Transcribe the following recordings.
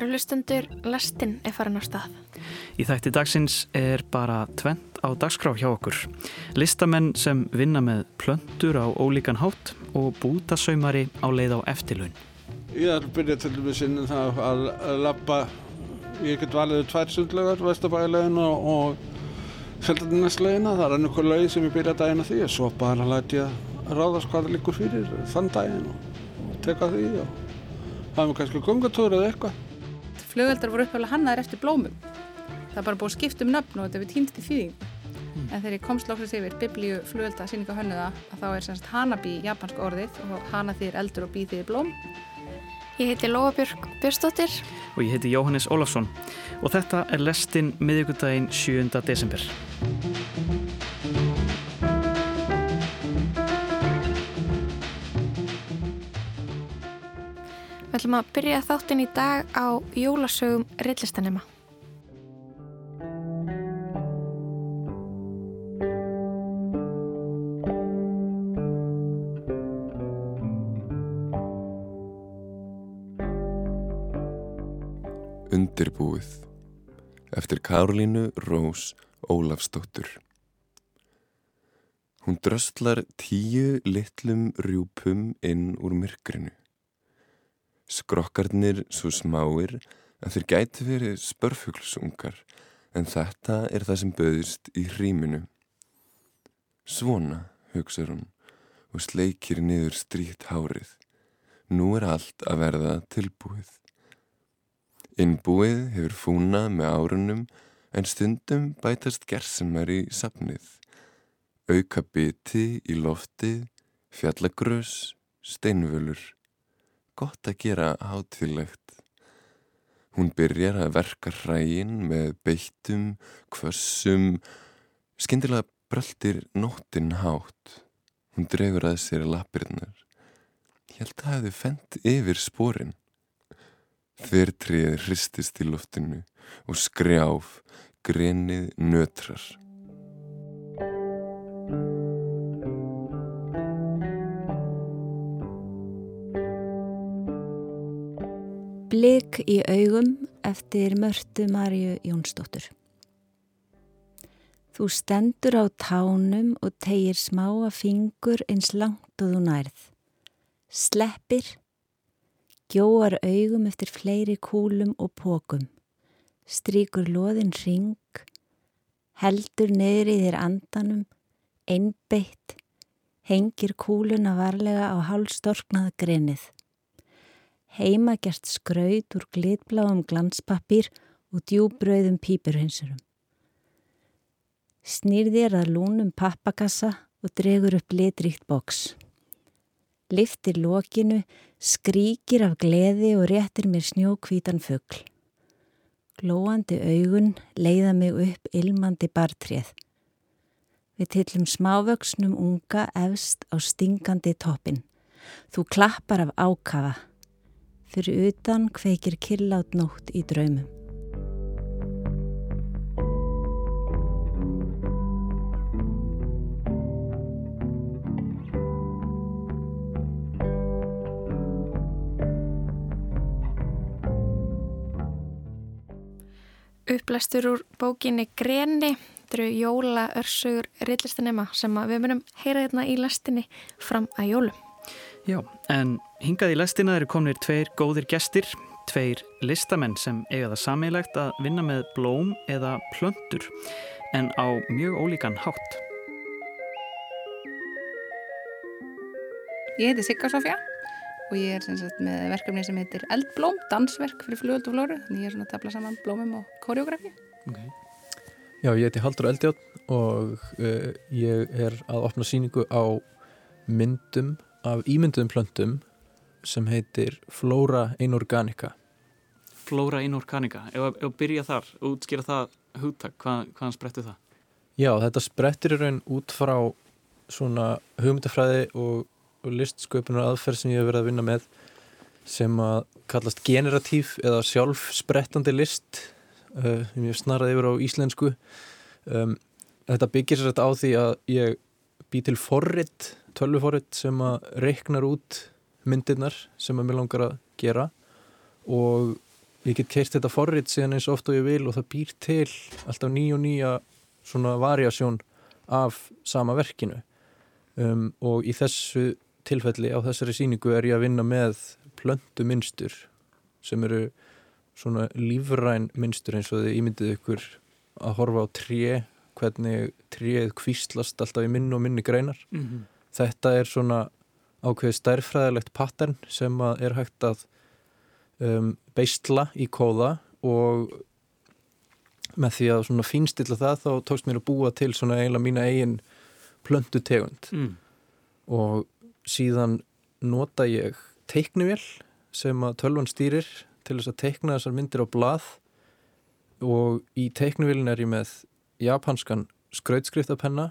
Kæru lustendur, lestinn er farin á stað. Í þætti dagsins er bara tvent á dagskrá hjá okkur. Listamenn sem vinna með plöndur á ólíkan hátt og bútasaumari á leið á eftirlaun. Ég er byrjað til dæmis inn það að lappa, ég get valið tvær sundlegar, Vestabæðilegin og, og Seldarneslegina. Það er einhver leið sem ég byrjað daginn að því og svo bara læti ég að ráðast hvað það líkur fyrir þann daginn og, teka því og hafa kannski gungatúr eða eitthvað. Flugöldar voru upphæflega hannaðar eftir blómum. Það er bara búið að skipta um nöfn og þetta við týnst í þýðing. Mm. En þegar ég komst lóksins yfir biblíu flugölda síninga hönnuða að þá er semst hanabi japansk orðið og hana þýðir eldur og bí þýðir blóm. Ég heiti Lóabjörg Björnsdóttir. Og ég heiti Jóhannes Ólafsson. Og þetta er lestinn miðugudaginn 7. desember. Við ætlum að byrja þáttinn í dag á jólasögum reillistanema. Undirbúið. Eftir Karolínu Rós Ólafsdóttur. Hún dröstlar tíu litlum rjúpum inn úr myrkrinu Skrokkarnir svo smáir að þeir gæti verið spörfuglsungar en þetta er það sem böðist í hríminu. Svona, hugsa hún og sleikir niður strít hárið. Nú er allt að verða tilbúið. Innbúið hefur fúna með árunum en stundum bætast gersemar í sapnið. Auka biti í loftið, fjallagrös, steinvölur gott að gera hátilegt. Hún byrjar að verka hrægin með beittum, kvössum, skindilega bröldir nóttin hátt. Hún dregur að sér lapirnar. Ég held að hefði fendt yfir spórin. Þvertrið hristist í loftinu og skrjáf, grenið nötrar. Blik í augum eftir mörtu Marju Jónsdóttur. Þú stendur á tánum og tegir smáa fingur eins langt og þú nærð. Sleppir, gjóar augum eftir fleiri kúlum og pókum. Stríkur loðin ring, heldur neyri þér andanum, einbeitt, hengir kúluna varlega á hálstorknað grenið heimagjart skraut úr glitbláum glanspappir og djúbröðum pípurhinsurum. Snýrðir að lúnum pappakassa og dregur upp litrikt boks. Liftir lokinu, skríkir af gleði og réttir mér snjókvítan fuggl. Glóandi augun leiða mig upp ilmandi bartrið. Við tillum smávöksnum unga efst á stingandi toppin. Þú klappar af ákafa. Fyrir utan kveikir killát nótt í draumum. Upplæstur úr bókinni Greni, þetta eru jóla örsugur reillistanema sem við munum heyra hérna í lastinni fram að jólum. Já, en hingað í lestina eru komnir tveir góðir gestir, tveir listamenn sem eiga það sammeilegt að vinna með blóm eða plöndur en á mjög ólíkan hátt. Ég heiti Sigga Sofja og ég er sagt, með verkefni sem heitir Eldblóm, dansverk fyrir flugöld og flóru þannig ég er svona að tafla saman blómum og koreografi. Okay. Já, ég heiti Haldur Eldjátt og uh, ég er að opna síningu á myndum af ímynduðum plöntum sem heitir Flóra Inorganica. Flóra Inorganica. Ef að byrja þar, útskýra það hugtak, hvað, hvaðan sprettu það? Já, þetta sprettir í raun út frá svona hugmyndafræði og, og listsköpunar aðferð sem ég hef verið að vinna með sem að kallast generatív eða sjálfsprettandi list uh, sem ég hef snarað yfir á íslensku. Um, Þetta byggir sér þetta á því að ég bý til forrit tölvuforrið sem að reiknar út myndirnar sem að mér langar að gera og ég get keirt þetta forrið síðan eins ofta og ég vil og það býr til alltaf nýja og nýja svona variasjón af sama verkinu um, og í þessu tilfelli á þessari síningu er ég að vinna með plöndu mynstur sem eru svona lífræn mynstur eins og þið ímyndið ykkur að horfa á tré hvernig tréð kvíslast alltaf í minni og minni greinar mm -hmm. þetta er svona ákveðið stærfræðilegt pattern sem er hægt að um, beistla í kóða og með því að svona fínstilla það þá tókst mér að búa til svona eiginlega mína eigin plöndu tegund mm. og síðan nota ég teiknivél sem að tölvan stýrir til þess að teikna þessar myndir á blað. Og í teiknivélin er ég með japanskan skrautskriftapenna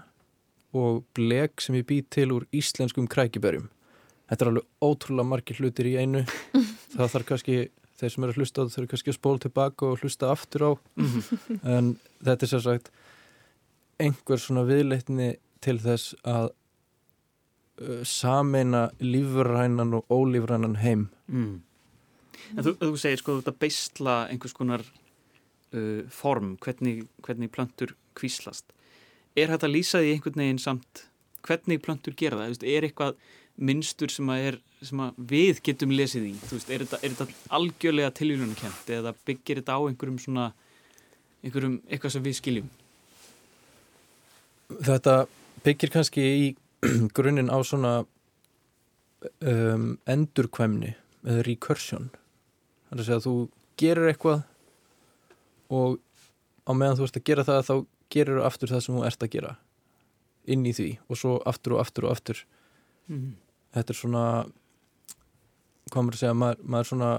og bleg sem ég bý til úr íslenskum krækiberjum þetta er alveg ótrúlega margir hlutir í einu það þarf kannski þeir sem eru að hlusta á það þurfa kannski að spóla tilbaka og hlusta aftur á en þetta er sér sagt einhver svona viðleitni til þess að uh, sameina lífrænan og ólífrænan heim mm. En þú, þú segir sko þetta beistla einhvers konar uh, form, hvernig, hvernig plöntur kvíslast. Er þetta lýsað í einhvern veginn samt hvernig plöntur gera það? Er eitthvað minnstur sem, er, sem við getum lesið í? Veist, er, þetta, er þetta algjörlega tilvílunarkent eða byggir þetta á einhverjum svona einhverjum eitthvað sem við skiljum? Þetta byggir kannski í grunninn á svona um, endurkvæmni eða recursion. Er að segja að þú gerir eitthvað og á meðan þú ert að gera það þá gerir þú aftur það sem þú ert að gera inn í því og svo aftur og aftur og aftur mm. Þetta er svona hvað maður að segja, maður, maður svona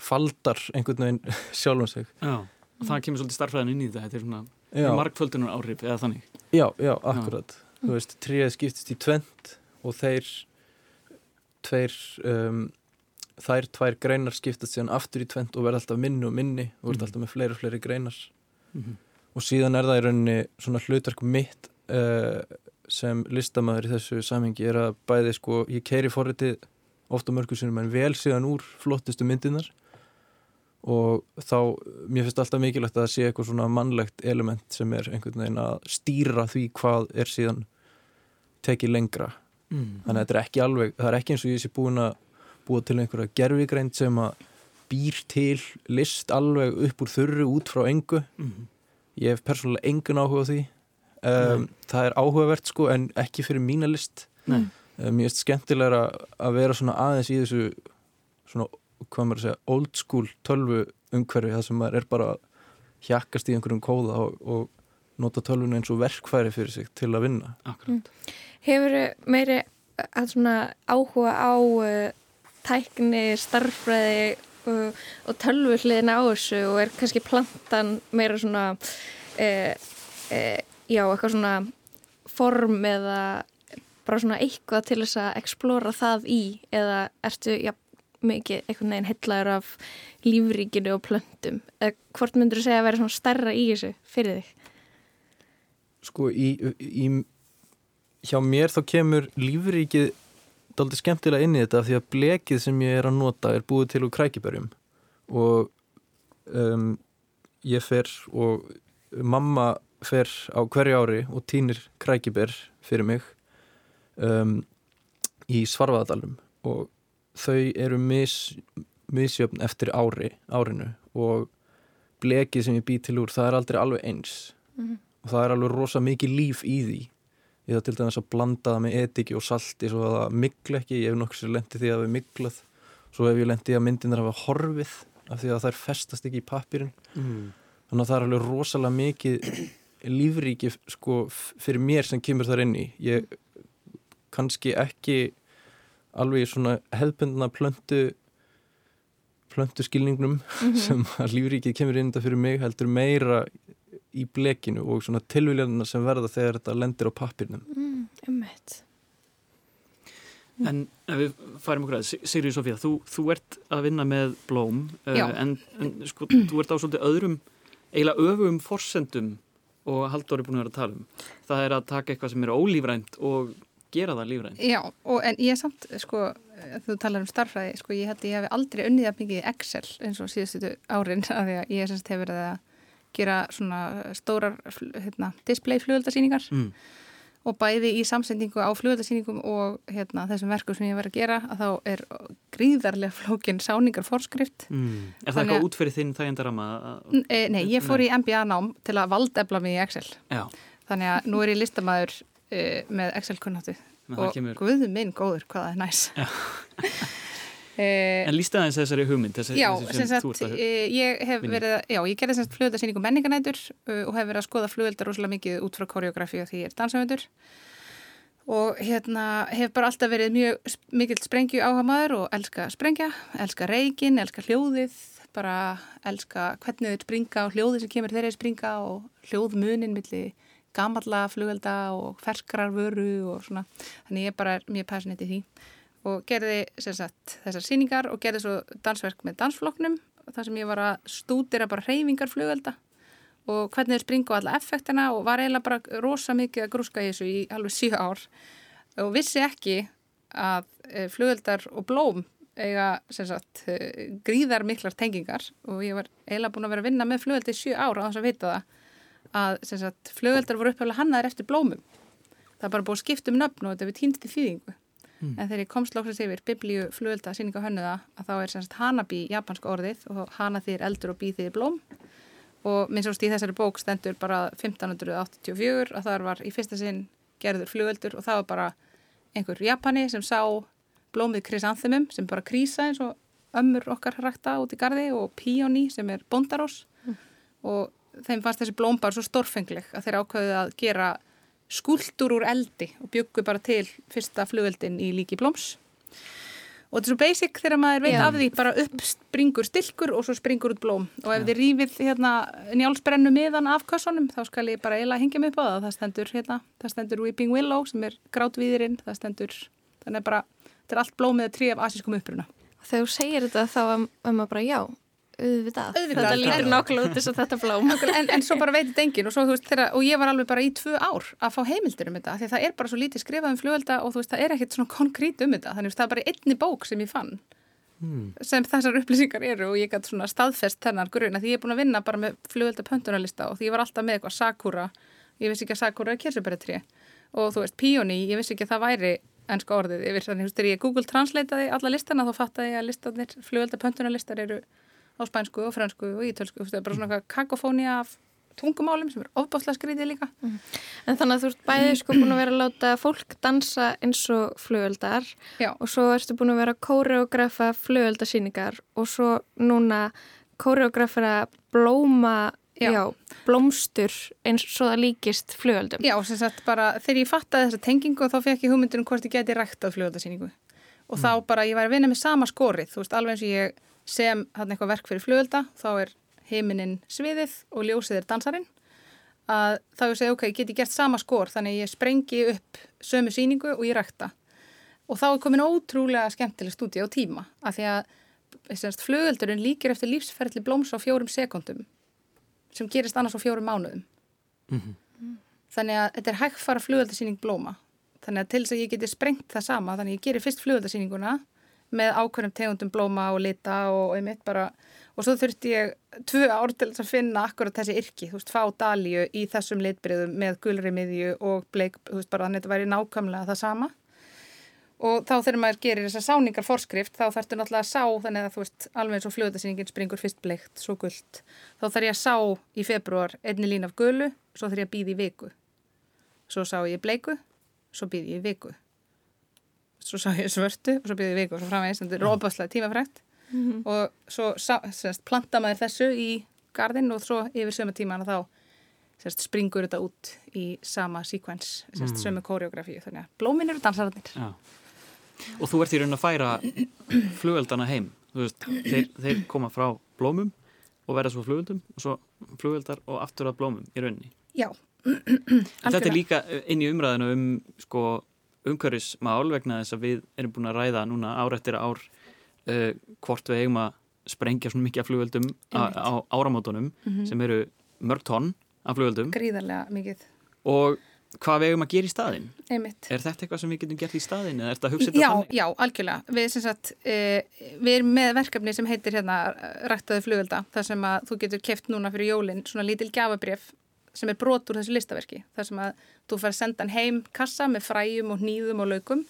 faldar einhvern veginn sjálfum sig Já, og það kemur svolítið starfræðin inn í þetta þetta er svona markföldunar áhrif eða þannig Já, já, akkurat já. þú veist, tríðið skiptist í tvent og þeir tveir um, þær tvær greinar skiptast síðan aftur í tvent og verða alltaf minni og minni og verða mm. alltaf með fleiri og fleiri greinar mm -hmm. og síðan er það í rauninni svona hlutverk mitt uh, sem listamæður í þessu samhengi er að bæði sko, ég keiri forritið ofta mörgur sinum en vel síðan úr flottustu myndinar og þá, mér finnst alltaf mikilvægt að það sé eitthvað svona mannlegt element sem er einhvern veginn að stýra því hvað er síðan tekið lengra. Mm. þannig að þetta er ekki alveg, það er ekki eins og ég sé búin að búa til einhverja gerfigreind sem að býr til list alveg upp úr þurru út frá engu. Mm. Ég hef persónulega engun áhuga á því um, það er áhugavert sko en ekki fyrir mína list. Um, ég veist skemmtilega að vera svona aðeins í þessu svona, hvað maður að segja, old school tölvu umhverfi það sem maður er bara hjakkast í einhverjum kóða og, og nota tölvun eins og verkfæri fyrir sig til að vinna. Mm. Hefur meiri að svona áhuga á uh, tækni, starfræði og, og tölvu hliðina á þessu og er kannski plantan meira svona e, já, eitthvað svona form eða bara svona eitthvað til þess að explóra það í eða ertu já, mikið einhvern veginn hellaður af lífríkinu og plöntum eða hvort myndur þú segja að vera svona starra í þessu fyrir þig? Sko í, í hjá mér þá kemur lífríkið daldi skemmtilega inn í þetta því að blekið sem ég er að nota er búið til úr krækibörjum og um, ég fer og mamma fer á hverju ári og týnir krækibör fyrir mig um, í Svarfaðadalum og þau eru mis, misjöfn eftir ári, árinu. Og blekið sem ég bý til úr það er aldrei alveg eins. Mm -hmm. og það er alveg rosa mikið líf í því. Ég þá til dæmis að blanda það með etiki og salti svo að það mikla ekki, ég hef nokkur sér lendið því að það er miklað svo hef ég lendið að myndinar hafa horfið af því að það er festast ekki í pappirinn mm. þannig að það er alveg rosalega mikið lífríki sko fyrir mér sem kemur þar inn í. Ég kannski ekki alveg svona hefðbundna plöntu plöntu skilningnum mm -hmm. sem að lífríkið kemur inn þetta fyrir mig heldur meira í blekinu og svona tilvíljarnar sem verða þegar þetta lendir á pappirnum mm, ummitt En ef við færum okkur að Sigriði Sofía, þú, þú ert að vinna með blóm uh, en, en sko, þú ert á svolítið öðrum eiginlega öfum forsendum og Haldur er búin að vera að tala um. Það er að taka eitthvað sem er ólífrænt og gera það lífrænt. Já, og, en ég er samt sko þú talar um starffræði, sko, ég held að ég hef aldrei unnið að mikið Excel eins og síðustu árin af því að ég semst hefur verið að gera svona stórar hérna, display flugöldasýningar Mm. Og bæði í samsendingu á flugöldasýningum og hérna, þessum verkum sem ég var að gera að þá er gríðarlega flókin sáningar forskrift Mm. Er það eitthvað út fyrir þinn þægindarama? N- e, Nei, ég fór í MBA nám til að valdefla mig í Excel. Já, þannig að nú er ég listamæður e, með Excel kunnáttu en það og kemur... guðu minn góður hvað það er næs En lísta aðeins þessari hugmynd, þessi, Já, sem sagt, þú ert að... e, ég hef vinna í. verið, að- já, ég gerði sem sagt flugöldarsýningu menninganætur uh, og hef verið að skoða flugöldar rosalega mikið út frá koreografi og því ég er dansöfundur og hérna hef bara alltaf verið mjög mikill sprengju áhuga maður og elska sprengja, elska reikin, elska hljóðið, bara elska hvernig þau springa og hljóðið sem kemur þeirra í springa og hljóðmunin milli gamalla flugölda og ferskrar vöru og svona, þannig ég bara er mjög passionate í því og gerði sagt þessar síningar og gerði svo dansverk með dansfloknum þar sem ég var að stúdira bara hreyfingar flugölda og hvernig þau springa á alla effektina og var eiginlega bara rosa mikið að grúska í þessu í alveg síu ár. Og vissi ekki að e, flugöldar og blóm eiga sagt e, gríðar miklar tengingar. Og ég var eiginlega búin að vera að vinna með flugöldi í síu ár á þess að vita það að sagt flugöldar voru upphefla hannaðir eftir blómum. Það er bara búið að skipta um nöfn og þetta við týnst í þýðingu En þegar ég komst lóksast yfir biblíu flugölda síninga hönnuða að þá er semst hanabi japanska orðið og hana þýr eldur og bí þýr blóm. Og minn sást í þessari bók stendur bara 1584 að þar var í fyrsta sinn gerður flugöldur og það var bara einhver Japani sem sá blómið krisanthemum sem bara krísa eins og ömmur okkar rækta út í gardi og píóni sem er bondarós og þeim fannst þessi blóm bara svo stórfengleg að þeir ákveðið að gera skúltur úr eldi og byggu bara til fyrsta flugöldin í líki blóms og þetta er svo basic þegar maður veit Já. af því bara upp springur stilkur og svo springur út blóm. Og ef þið rífið hérna njálsbrennu miðan af kössunum þá skal ég bara eiginlega hengja mig upp á það. Það stendur hérna, það stendur Weeping Willow sem er grátvíðirinn, það stendur þannig bara, þetta er allt blómið að trí af asískum uppruna Þegar þú segir þetta þá er er maður bara já, auðvitað. Auðvitað. Þetta lítur nákvæmlega út þess að þetta blóm. en, en svo bara veit þetta enginn og, svo, veist, þegar, og ég var alveg bara í tvö ár að fá heimildir um þetta því að það er bara svo lítið skrifað um flugölda og veist, það er ekkert svona konkrít um þetta þannig að það er bara í einni bók sem ég fann sem þessar upplýsingar eru og ég gæti svona staðfest þennan grunna því ég er búin að vinna bara með flugölda pöntunarlista og því ég var alltaf með eitthvað sakura ég vissi ekki að sakura er kirsubæratrí og þú veist, píóni, ég vissi ekki að það væri ennska orðið yfir þannig, þegar ég Google translataði alla listana þá fattaði ég að listanir, flugölda pöntunarlistar eru á spænsku og fransku og ítölsku, þú veist, það er bara svona kakofónia af tungumálum sem er ofbáslega skrítið líka. En þannig að þú ert bæðið sko búin að vera að láta fólk dansa eins og flugöldar Já. og svo ertu búin að vera að kóreografa flugöldasýningar og svo núna kóreografera blóma, Já. já. blómstur eins og það líkist flugöldum. Já, sem sagt bara þegar ég fattaði þessa tengingu þá fekk ég hugmyndur um hvort ég geti ræktað flugöldasýningu og þá bara ég var að vinna með sama skorið, þú veist, alveg eins og ég sem hann eitthvað verk fyrir flugölda þá er heiminin sviðið og ljósið er dansarinn. Að þá ég segi, ok, ég geti gert sama skor þannig að ég sprengi upp sömu sýningu og ég rækta. Og þá er komin ótrúlega skemmtileg stúdíu á tíma af því að flugöldurinn líkir eftir lífsferðli blóms á fjórum sekundum sem gerist annars á fjórum mánuðum. Þannig að þetta er hægfara flugöldasýning blóma. Þannig að til þess að ég geti sprengt það sama þannig að ég gerir fyrst flugöldasýninguna með ákveðnum tegundum blóma og lita og einmitt bara og svo þurfti ég tvö ár til að finna akkurat þessi yrki, þú veist, fá dalíu í þessum litbriðum með gulri miðju og bleik, þú veist, bara þannig að þetta væri nákvæmlega það sama. Og þá þegar maður gerir þessa sáningar forskrift þá þarftu náttúrulega að sá þannig að þú veist alveg eins og flugöldasýningin springur fyrst bleikt, svo gullt þá þarf ég að sá í februar einni lín af gulu, svo þarf ég að býða í viku. Svo sá ég bleiku svo býði ég viku svo sá ég svörtu og svo býði ég viku og svo framvegis, þetta er rópaslega tímafrægt og svo semst, planta maður þessu í gardinn og svo yfir sömu tíman þá semst, springur þetta út í sama síkvens, semst, sömu koreografíu þannig að blómin eru dansararnir. Já. Og þú ert í raun að færa flugöldana heim. Veist, þeir, þeir koma frá blómum og verða svo flugöldum og svo flugöldar og aftur að blómum í rauninni. Já, En Þetta er líka inn í umræðinu um sko, umhverfismál vegna þess að við erum búin að ræða núna ár eftir ár uh, hvort við eigum að sprengja svona mikið af flugöldum á, Einmitt. á áramótunum sem eru mörg tonn af flugöldum gríðarlega mikið og hvað við eigum að gera í staðin? einmitt. Er þetta eitthvað sem við getum gert í staðin eða er þetta að hugsa þetta þannig? já, algjörlega. Við, sagt, e, við erum með verkefni sem heitir hérna ræktaði flugölda, þar sem að þú getur keft núna fyrir jólinn svona lítil gafabref sem er brot úr þessu listaverki, þar sem að þú fær að senda hann heim kassa með fræjum og nýðum og laukum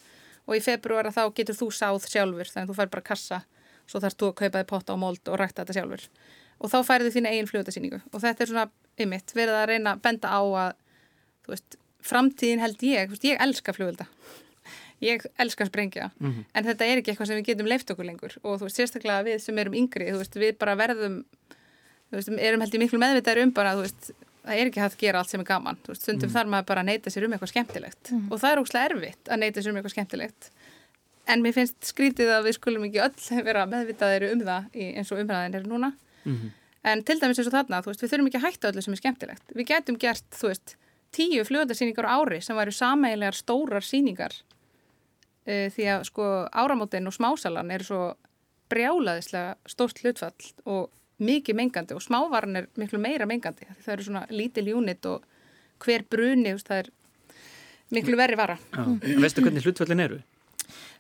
og í februara þá getur þú sáð sjálfur, þannig að þú fær bara kassa, svo þarfst þú að kaupa þig potta og mold og rækta þetta sjálfur. Og þá færðu þína eigin flugöldasýningu og þetta er svona, ymmit, verið að reyna að benda á að, þú veist, framtíðin held ég, veist, ég elska flugölda ég elska að sprengja Mhm. en þetta er ekki eitthvað sem við getum leift okkur lengur og þú veist, sérstaklega við sem erum yngri þú veist, við bara verðum þú veist, erum held ég miklu meðvitaður um bara þú veist, það er ekki hægt að gera allt sem er gaman veist, stundum þarf maður bara að neyta sér um eitthvað skemmtilegt. Og það er óslega erfitt að neyta sér um eitthvað skemmtilegt. En mér finnst skrítið að við skulum ekki öll vera meðvitaðir um það í, eins og umræðin er núna. Mhm. en til dæmis eins og þarna, veist, við þurfum ekki að hætta öllu sem er skemmtilegt. Við getum gert, þú veist, tíu fljóðarsýningar á ári sem væru sameigilegar stórar sýningar. Uh, því að sko áramótin og smásalan eru svo brjálaðislega stórt hlutfall og mikið mengandi og smávaran er miklu meira mengandi það eru svona lítil unit og hver bruni, það er miklu verri vara. Veistu hvernig hlutföllin eru?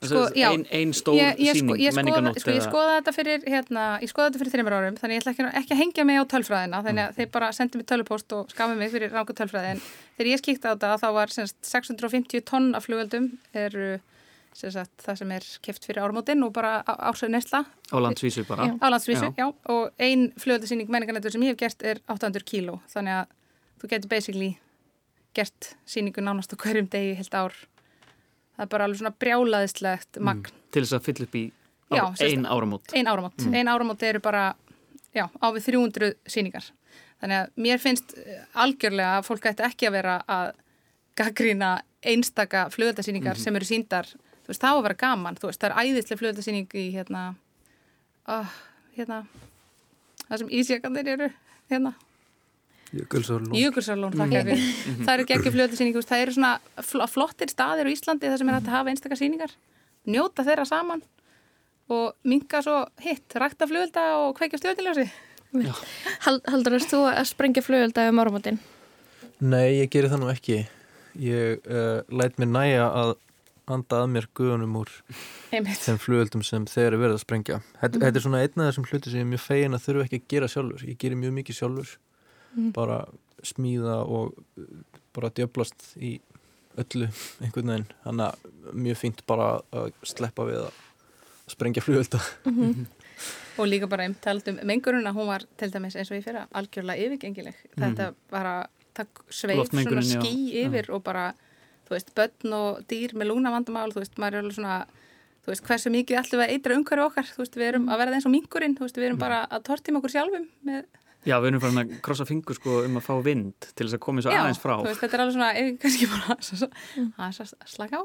Sko, já. ein, ein stór ég, ég, sko, síning, skoða, menninganótt sko, ég skoða þetta fyrir hérna, fyrir þreymur árum þannig ég ætla ekki, ekki að hengja mig á tölfræðina þannig að þeir bara sendi mig tölvupost og skafi mig fyrir ranga tölfræði en þegar ég skikta á þetta þá var semst, 650 tonn af flugöldum eru sagt, það sem er keft fyrir ármótin og bara ásöðu nesla á landsvísu bara. Já. á landsvísu, Já. já. og ein flugöldasýning menningarnettur sem ég hef gert er 800 kíló þannig að þú getur basically gert sýningu nánast á hverjum degi heilt ár það er bara alveg svona brjálaðislegt magn Til þess að fylla upp í Já, ein áramót. ein áramót, ein áramót eru bara já, á við 300 sýningar þannig að mér finnst eh, algjörlega að fólk ætti ekki að vera að gaggrína einstaka flugöldasýningar sem eru síndar veist, það á að vera gaman, þú veist, það er æðislega flugöldasýning í hérna oh, hérna það sem ísjakandir eru hérna. Jökulsárlón. Jökulsarlón, þakka fyrir. Það eru geggjum fljóðasýning, það eru svona fl flottir staðir á Íslandi þar sem er hægt að hafa einstakar sýningar, njóta þeirra saman og minka svo hitt, rækta fljóðelda og kveikja stjórniljósi. Hald, Haldur, erst þú að sprengja flugölda um áramótin? Nei, ég geri það nú ekki. Ég uh, læt mér næja að anda að mér guðunum úr Einmitt. þeim flugöldum sem þeir eru verið að sprengja. Þetta, þetta er svona einn af þessum hluti sem ég er mjög fegin að þurfa ekki að gera sjálfur. Ég gerir mjög mikið sjálfur. Bara smíða og uh, bara djöblast í öllu einhvern veginn. Þannig að mjög fínt bara að sleppa við að sprengja flugölda Og líka bara einn tald um menguruna, hún var til dæmis eins og ég fyrir algjörlega yfirgengileg. Þetta bara það sveif svona ský yfir og bara, þú veist, börn og dýr með lúnavandamál, þú veist, maður er alveg svona þú veist, hversu mikið ætlum við að eitra umhverju okkar? Þú veist, við erum að verða eins og mingurinn þú veist, við erum bara að tortíma okkur sjálfum með Já, við erum farin að krossa fingur sko um að fá vind til þess að koma svo aðeins frá. þú veist, þetta er alveg svona, ef kannski bara aðeins að slaka á.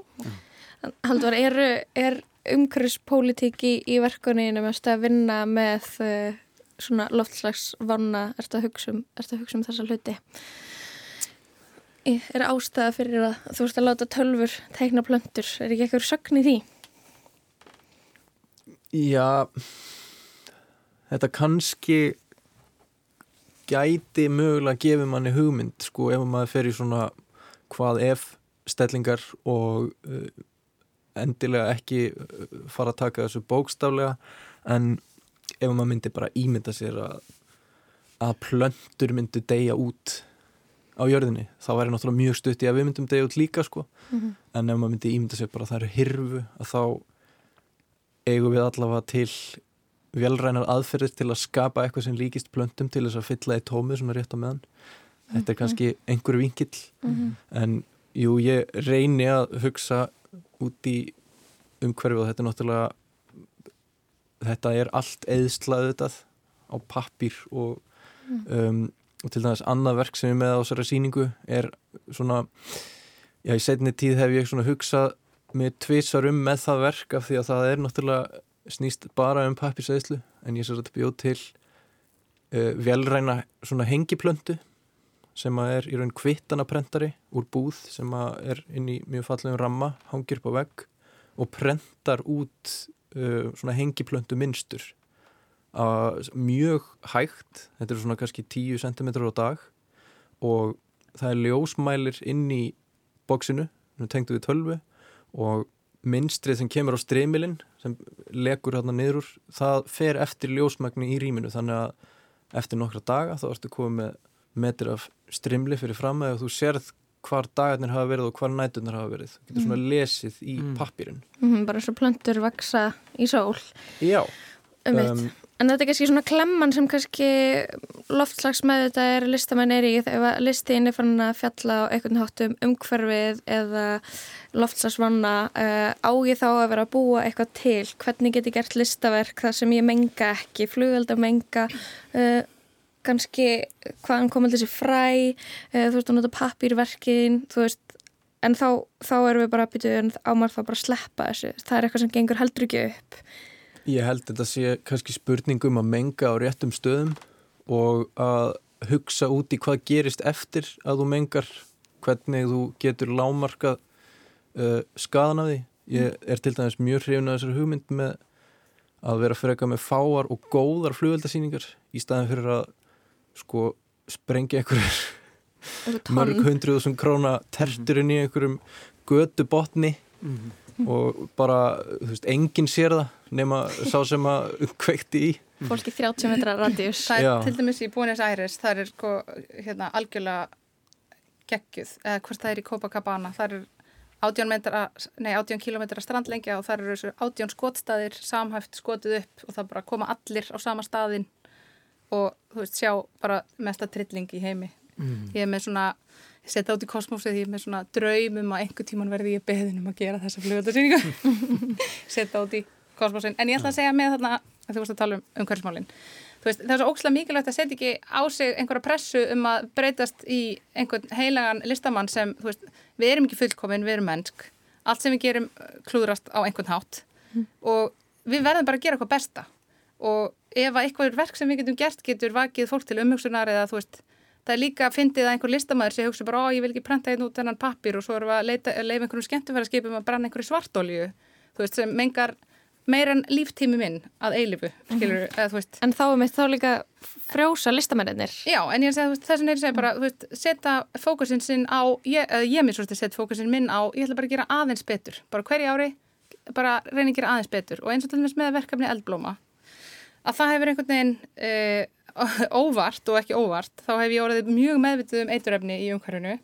Haldur, er, er umhverfispólitík í, í verkuninu mest að vinna með uh, svona loftslagsvanna, ertu að hugsa um, um þessa hluti? Er ástæða fyrir að þú ert að láta tölfur teikna plöntur? Er ekki eitthvað sögn í því? Já þetta kannski gæti mögulega að gefa manni hugmynd sko ef maður fer í svona hvað ef stellingar og uh, endilega ekki uh, fara að taka þessu bókstaflega en ef maður myndi bara ímynda sér að, að plöntur myndu deyja út á jörðinni þá væri náttúrulega mjög stutt í að við myndum deyja út líka sko. En ef maður myndi ímynda sér bara að það eru hirfu að þá eigum við allavega til velrænar aðferðir til að skapa eitthvað sem líkist plöntum til þess að fylla í tómið svona rétt á meðan. Þetta er kannski einhver vinkill. En jú, ég reyni að hugsa út í umhverfið og þetta er náttúrulega þetta er allt eðslað þetta á pappír og, um, og til dæmis annað verk sem ég með á þessari sýningu er svona já, í setni tíð hef ég svona hugsað mér tvisar um með það verk af því að það er náttúrulega snýst bara um pappirsæðslu en ég sér að bjóð til uh, velræna svona hengiplöndu sem að er í raun kvittanaprentari úr búð sem að er inn í mjög fallegum ramma, hangir upp á vegg og prentar út uh, svona hengiplöndu minnstur uh, mjög hægt þetta er svona kannski 10 cm á dag og það er ljósmælir inn í bóksinu, hún tengdu við tölvu og minnstrið sem kemur á streymilinn sem legur hérna niður úr, það fer eftir ljósmagni í rýminu þannig að eftir nokkra daga þá ertu komið með metur af strimli fyrir fram eða þú sérð hvar dagarnir hafa verið og hvar næturnar hafa verið. Þú getur svona lesið í Mm. pappirinn. Mhm, bara svo plöntur vaksa í sól Já. Um, En þetta er kannski svona klemman sem kannski loftslags með þetta er listamenn er í. Þegar listin er fann að fjalla á einhvern hátum umhverfið eða loftslagsvanna uh, á ég þá að vera að búa eitthvað til? Hvernig get ég gert listaverk þar sem ég menga ekki, flugölda menga uh, kannski hvaðan komið þessi fræ uh, þú veist að nota pappírverkin þú veist. En þá, þá erum við bara að byrja en á maður þá bara að sleppa þessu. Það er eitthvað sem gengur heldur ekki upp Ég held þetta sé kannski spurningum að menga á réttum stöðum og að hugsa út í hvað gerist eftir að þú mengar, hvernig þú getur lámarkað uh, skadan af því. Ég er til dæmis mjög hrifin að þessari hugmynd með að vera freka með fáar og góðar flugveldasýningar í staðin fyrir að sko sprengja tonn. mörg hundruð sem króna terturinn í einhverjum götu botni og bara, þú veist, enginn sér það nema sá sem að kveikti í fólki 30 metra radius Það er Já. til dæmis í Buenos Aires, það er sko, hérna, algjörlega geggjuð, eða hvort það er í Copacabana, það er 18, metra, nei, 18 kilometra strandlengja og það eru þessu 18 skotstaðir samhæft skotið upp og það bara koma allir á sama staðin og þú veist, sjá bara mesta trilling í heimi. Ég er með svona, setja át í kosmósið, er með svona draum um að einhver tíman verði ég beðin um að gera þessa flugöldarsýningu. setja át í kosmósin. En ég ætla að segja með þarna, að þú veist að tala um umhverfismálinn. Þú veist, það er svo ókslega mikilvægt að setja ekki á sig einhverja pressu um að breytast í einhvern heilagan listamann sem, veist, við erum ekki fullkomin, við erum mennsk. Allt sem við gerum uh, klúðrast á einhvern hátt og við verðum bara að gera eitthvað besta. Og ef að eitthvað verk sem við getum gert getur vakið fólk til umhugsunar eða þú veist, það er líka að fyndið að einhver listamæður sem hugsa bara, ó, ég vil ekki prenta einn út þennan pappir og svo erum við að leita, leifa einhverjum skemmtufæraskipum að brenna einhverju svartolíu, þú veist, sem mengar meir en líftími minn að eilifu, skilur, eða þú veist. en þá er mitt þá líka frjósa listamennir Já, en ég veist, þess að segja bara, veist, setja fókusin sinn á, ég, eða ég mér svolítið setja fókusin minn á, ég ætla bara að gera aðeins betur, bara hverju ári, bara reyna að gera aðeins betur. Og eins og til dæmis með verkefni eldblóma, að það hefur einhvern veginn uh, óvart og ekki óvart, þá hef ég orðið mjög meðvitið um eiturefni í umhverfinu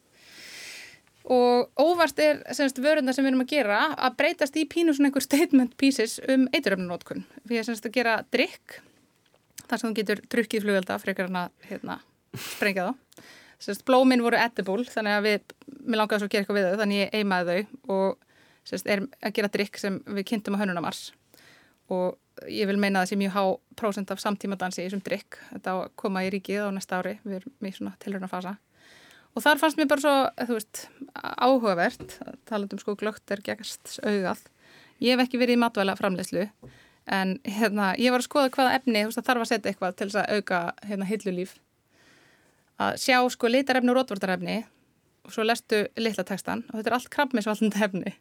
og óvart er semst vörundar sem við erum að gera að breytast í pínu svona einhver statement pieces um eiturefninótkun. Við erum semst að gera drikk þar sem þú getur drukkið flugvelda frekar en að hérna, sprengja þá. Sérst, blómin voru edible þannig að við, mér langaði svo að gera eitthvað við þau þannig ég eimaði þau og sérst, er að gera drikk sem við kynntum á hönnunamars og ég vil meina að það sé mjög há prósent af samtímadansi í þessum drikk. Þetta að koma í ríkið á næsta ári, við erum í svona tilhörnafasa. Og þar fannst mér bara svo, þú veist, áhugavert, talað um sko glögt er gegast augað. Ég hef ekki verið í matvæla framleyslu en hérna, ég var að skoða hvaða efni, þú veist, það þarf að setja eitthvað til þess að auka hérna hillulíf. Að sjá sko litarefni og rótvortarefni og svo lestu litla textan og þetta er allt krabbmisvaldandi efni.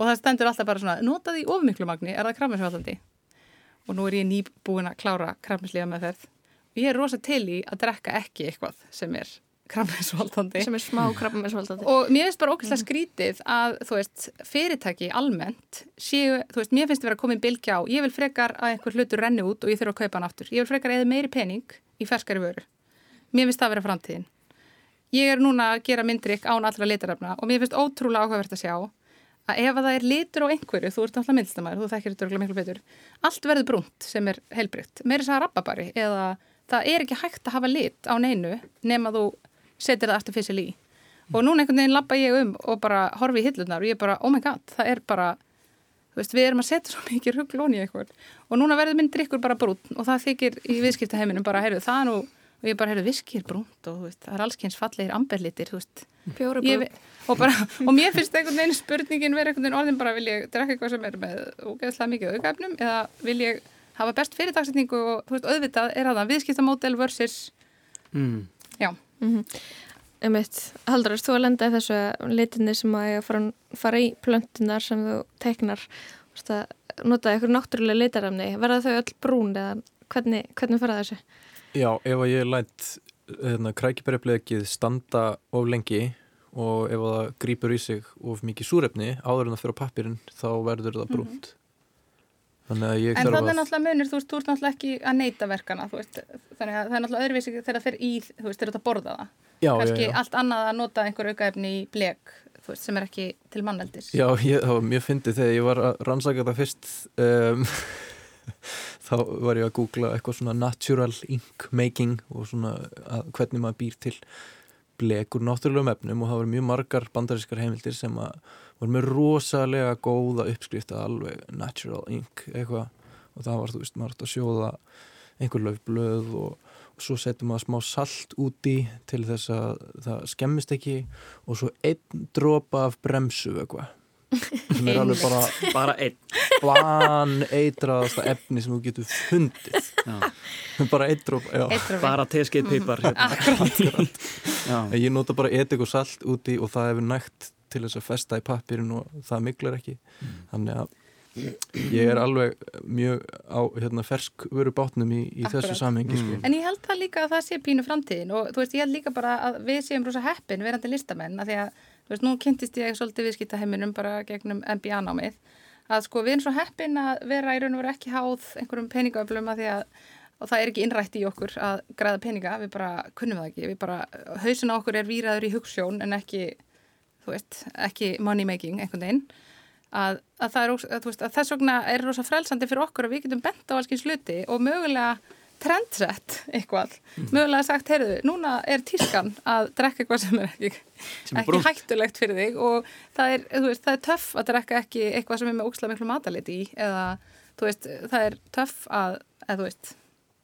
Og það stendur alltaf bara svona, notaði í ofmiklu magni, er það krabbmisvaldandi? Og nú er ég nýbúin að klára krabbmislíða meðferð. Og ég er rosa til í að drekka ekki eitthvað sem er krabbmisvaldandi. sem er smá krabbamessvaldandi Og mér finnst bara ókvæmlega skrítið að, þú veist, fyrirtæki almennt séu, þú veist, mér finnst það vera að koma í bylgja á, ég vil frekar að einhver hlutur renni út og ég þurfa að kaupa hann aftur. Ég vil frekar eða meiri pening í ferskari vöru. Mér finnst það vera framtíðin. Ég er núna að gera myndrykk án allra litarefna og mér finnst ótrúlega áhugavert að sjá að ef að það er litur á einhverju, þú ert alltaf myndlistamæður, þú þekkir þetta miklu betur, allt verður brúnt sem er heilbrygt, meiri þess að rababari eða það er ekki hægt að hafa lit á neinu nema þú setir það artificial í. Og núna einhvern veginn lappa ég um og bara horfi í hillunar og ég bara, oh my god, það er bara, þú veist, við erum að setja svo mikið rugglón í eitthvað. Og núna verður minn drikkur bara brún og það þykir í viðskiptaheiminum bara, heyrðu, það nú, og ég bara, heyrðu, viski er brúnt og þú veist, það er alls kynns fallegir amberlitir, Ég, og, bara, og mér finnst einhvern veginn spurningin verið einhvern veginn orðin bara, vil ég drekka eitthvað sem er með ógeðslega mikið aukaefnum eða vil ég hafa best fyrirtagsetningu og þú veist, auðvitað er það viðskiptamódel versus, Mm. já, Einmitt, Haldur, þú að lenda í þessu litinni sem að ég að fara, fara í plöntunar sem þú teiknar? Þú veist að nota eitthvað náttúrulega litarefni. Verða þau öll brún eða hvernig, hvernig fara þessu? Já, ef að ég lætt hérna, krækibærjablekið standa of lengi og ef það grýpur í sig of mikið súrefni áður en það fyrir pappirinn þá verður það brúnt að ég En þannig er að náttúrulega munir, þú veist, þú ert náttúrulega ekki að neyta verkana, þú veist, þannig að það er náttúrulega öðruvísi þegar það fer í, þú veist, þegar þú ert að borða það. já, já, Kannski já. allt annað að nota einhver aukaefni í blek, þú veist, sem er ekki til manneldis. Já, ég, það var mjög fyndið þegar ég var að rannsaka þetta fyrst um, þá var ég að googla eitthvað svona natural ink making og svona hvernig maður býr til blek úr náttúrulegum efnum og það voru mjög margar bandarískar heimildir sem að voru með rosalega góða uppskrift að alveg natural ink eitthvað. Og það var, þú veist, maður átt að sjóða einhver löfblöð og, og svo setjum maður smá salt úti til þess að það skemmist ekki og svo einn dropa af bremsu eitthvað sem er alveg bara bara einn ban eitraðasta efni sem þú getur fundið já. bara við. bara teskið pipar hérna. já. ég nota bara edik og salt úti og það hefur nægt til þess að festa í pappirinn og það miklar ekki þannig að ég er alveg mjög á hérna, ferskvöru bátnum í, í þessu samhengi sko. En ég held það líka að það sé pínu framtíðin og þú veist, ég held líka bara að við séum rosa heppin verandi listamenn að því að, þú veist, nú kynntist ég svolítið viðskiptaheiminum bara gegnum MBA-námið að sko við erum svo heppin að vera í raun og vera ekki háð einhverjum peningöflum að því að og það er ekki innrætt í okkur að græða peninga, við bara kunnum það ekki, við bara, hausin á okkur er výraður í hugssjón en ekki, þú veist, ekki money making einhvern veginn. Að, að er, að, veist, að þess vegna er rosa frelsandi fyrir okkur að við getum bent á allskins hluti og mögulega trendsett eitthvað, mögulega sagt, heyrðu, núna er tískan að drekka eitthvað sem er ekki, Sem er ekki hættulegt fyrir þig og það er, þú veist, það er töff að drekka ekki eitthvað sem er með ókslega miklu mataliti í eða, þú veist, það er töff að, eða þú veist,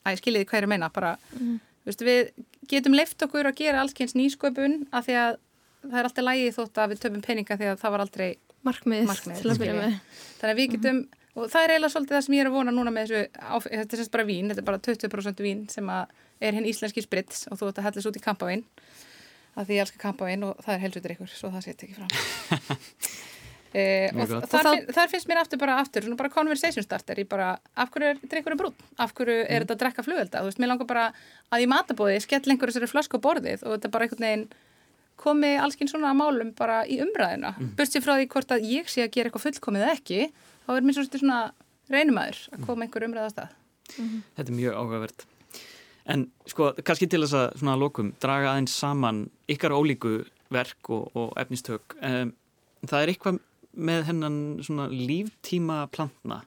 að ég skiljiði er að meina, bara, þú veist, við getum leift okkur að gera allskyns nýsköpun af því að það er alltaf lægi þótt að við töfum peninga því að það var aldrei markmið, Markmið, til að byrja skilji. með. Þannig að við getum, og það er eiginlega svolítið það sem ég er að vona núna með þessu, áf- þetta er semst bara vín, þetta er bara 20% vín sem að er hinn íslenski sprits og þú ætti að hellast út í kampavín, að því ég elska kampavín og það er helsutur ykkur, svo það setja ekki fram. e, og þar, þar finnst mér aftur bara aftur, svona bara conversation starter, ég bara, af hverju er drikkurinn brún? Af hverju er þetta að drekka flugvelda? Þú veist, mér langar bara að í matabóði skell einhverju sér flösku á borðið og þetta er bara einhvern veginn komi allskinn svona að málum bara í umræðina mm. sér frá því hvort að ég sé að gera eitthvað fullkomið eða ekki, þá er mér svona reynumæður að koma einhver umræða á stað Þetta er mjög áhugavert. En sko, kannski til þess að svona að lokum, draga aðeins saman ykkar ólíku verk og, og efnistök. Um, það er eitthvað með hennan svona líftíma plantna,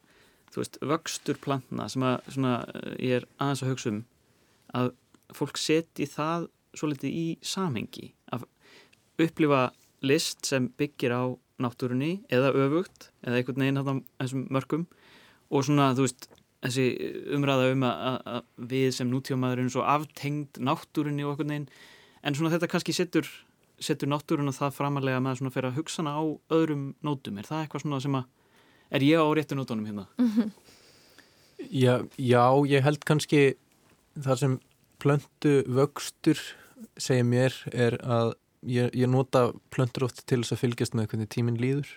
þú veist, vöxtur plantna sem að svona, eh, ég er aðeins að hugsa um að fólk seti það svolítið í samhengi að upplifa list sem byggir á náttúrunni eða öfugt eða einhvern veginn þarna þessum mörkum. Og svona, þú veist, þessi umræða um að, að- við sem nútífamaður erum svo aftengd náttúrunni og einhvern veginn en svona þetta kannski setur, setur náttúruna það framalega með að svona fyrir að hugsana á öðrum nótum, er það eitthvað svona sem að er ég á réttu nótunum hérna? Já, já, ég held kannski það sem plöntu vöxtur segir mér er að ég, ég nota plöntur oft til þess að fylgjast með hvernig tíminn líður.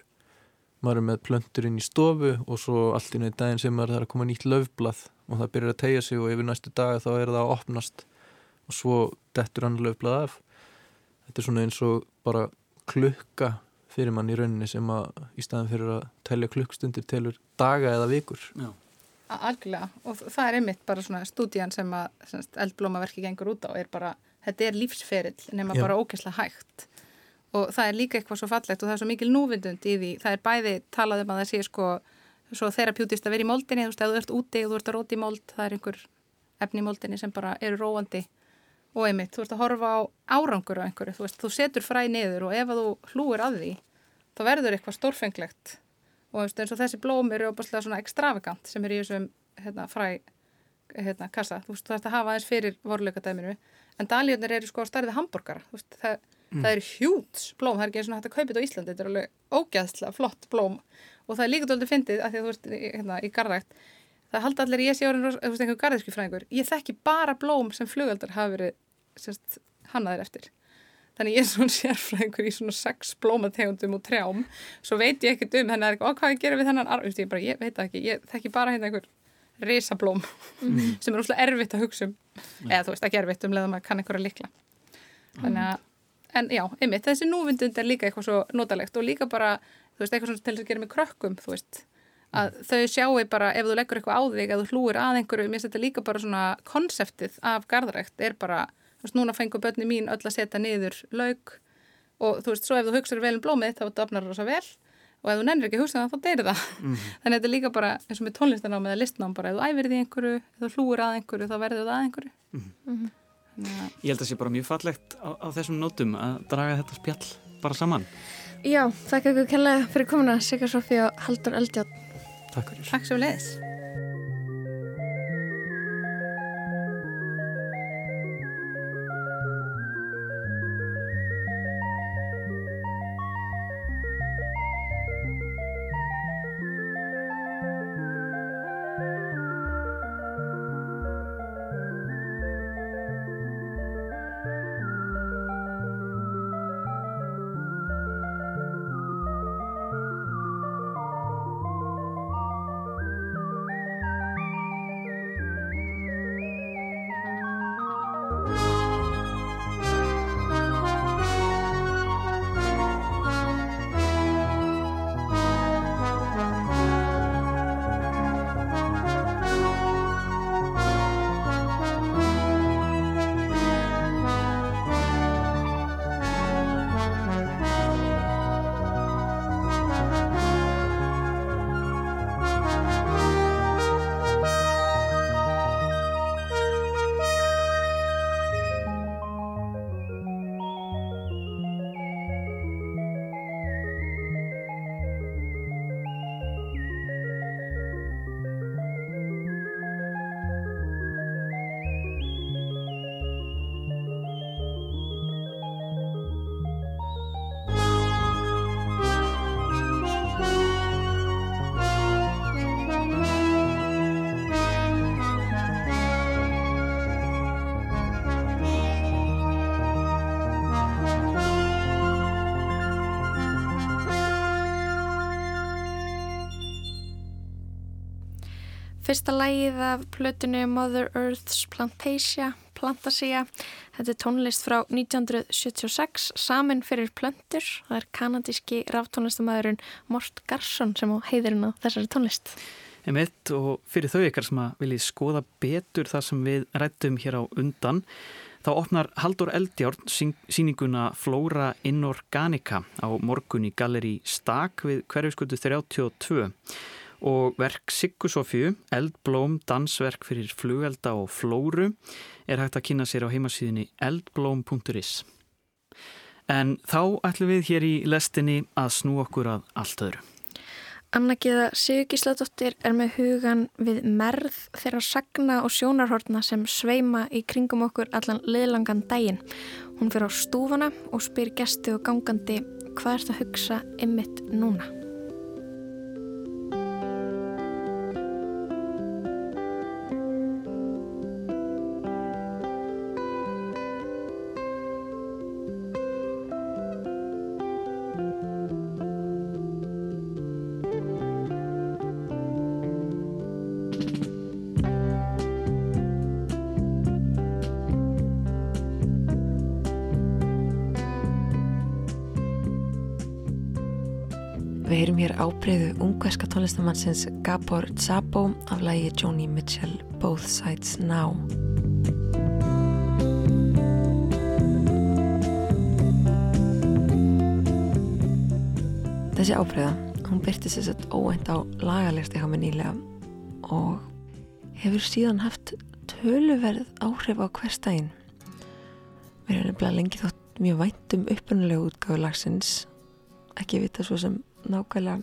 Maður er með plöntur inn í stofu og svo allt í neitt daginn sem maður þarf að koma nýtt löfblað og það byrjar að tegja sig og yfir næstu daga þá er það að opnast og svo dettur hann löfblað af. Þetta er svona eins og bara klukka fyrir mann í rauninni sem að í staðan fyrir að telja klukkstundir telur daga eða vikur. Já. Algjörlega, og það er einmitt bara svona stúdían sem að semst, eldblómaverki gengur út á er bara, þetta er lífsferill nema Já. bara ógeðslega hægt. Og það er líka eitthvað svo fallegt og það er svo mikil núvindund í því, það er bæði talað um að það sé sko svo þerapjútist að vera í moldinni, þú veist, ef þú ert úti og þú ert að róti í mold, það er einhver efni í moldinni sem bara eru róandi. Og einmitt, þú ert að horfa á árangur á einhverju, þú veist, þú setur fræ niður og ef þú hlúir að því, þá verður eitthvað stórfenglegt. Og veist, eins og þessi blóm eru opaslega svona ekstravagant sem eru í þessum hérna, fræ hérna, kassa, þú veist, þú þarfst að hafa aðeins fyrir vorleikadæminu, en dalíðunir eru sko á starfið hambúrgara, þú veist, það, það eru hjúts blóm, það er ekki eins og hægt að kaupa þetta á Íslandi, þetta er alveg ógæðslega flott blóm. Og það er líka dóldi fyndið að því að þú veist, hérna, í garðrækt það halda allir ég sé orðin, þú veist, einhver garðiskufræðingur ég þekki bara blóm sem flugöldar hafa verið hannaðir eftir. Þannig ég er svona sérfræðingur í svona sex blómategundum og trjám svo veit ég ekkert um, þannig að hvað gerir við þennan ég, bara, ég veit það ekki, ég þekki bara hérna einhver risablóm sem er úrslega erfitt að hugsa um. Eða þú veist, ekki erfitt um leða maður kann einhverja likla þannig að en já, einmitt, þessi núvindund er líka eitthvað svo notalegt og líka bara, þú veist, eitthvað svona til þess að gera með krökkum, þú veist, að þau sjáu bara ef þú leggur eitthvað á þig, ef þú hlúir að einhverju, mér þetta líka bara svona konseptið af garðrækt er bara, þú veist, núna fengur börni mín öll að setja niður laug og þú veist, svo ef þú hugsaður vel um blómið þá dafnar það rosa vel og ef þú nennir ekki að hugsa það þá deyrir það Mhm. þannig að þetta er líka bara eins og með tónlistanám eða listnám bara ef þú æfir því einhverju, ef þú hlúir að einhverju þá verður það að einhverju Mhm. Þannig að Ég held að það sé bara mjög fallegt á, á þessum nótum að draga þetta spjall bara saman. Já, þakka ykkur kærlega fyrir komuna Sigga Sofía og Haldur Eldjátt Takk fyrir. Takk svo leiðis Fyrsta lægið af plötinu Mother Earth's Plantasia, Plantasia. Þetta er tónlist frá 1976, samin fyrir plöntur. Það er kanadíski ráftónlistamæðurinn Mort Garsson sem á heiðurinn á þessari tónlist. Emitt og fyrir þau ykkar sem að viljið skoða betur það sem við rættum hér á undan þá opnar Haldur Eldjárn síninguna Flóra Inorganica á morgun í Galleri Stak við hverjuskutu 32 og verk Siggu Sofju, Eldblóm, dansverk fyrir flugelda og flóru er hægt að kynna sér á heimasíðinni eldblóm.is. En þá ætlum við hér í lestinni að snú okkur að allt öðru. Anna Gíða Sigurgísladóttir er með hugan við merð þeirra sagna og sjónarhortna sem sveima í kringum okkur allan liðlangan daginn. Hún fyrir á stúfana og spyr gesti og gangandi hvað ert að hugsa ymmit núna? Hér ábreyðu ungverska tónlistamannsins Gabor Szabo af lægi Joni Mitchell Both Sides Now. Þessi ábreyða, hún byrti sér sett óænt á lagalesti hjá mig nýlega og hefur síðan haft töluverð áhrif á hverstægin. Mér er nefnilega lengi þótt mjög væntum uppunulega útgáðu lagsins ekki vita svo sem nákvæmlega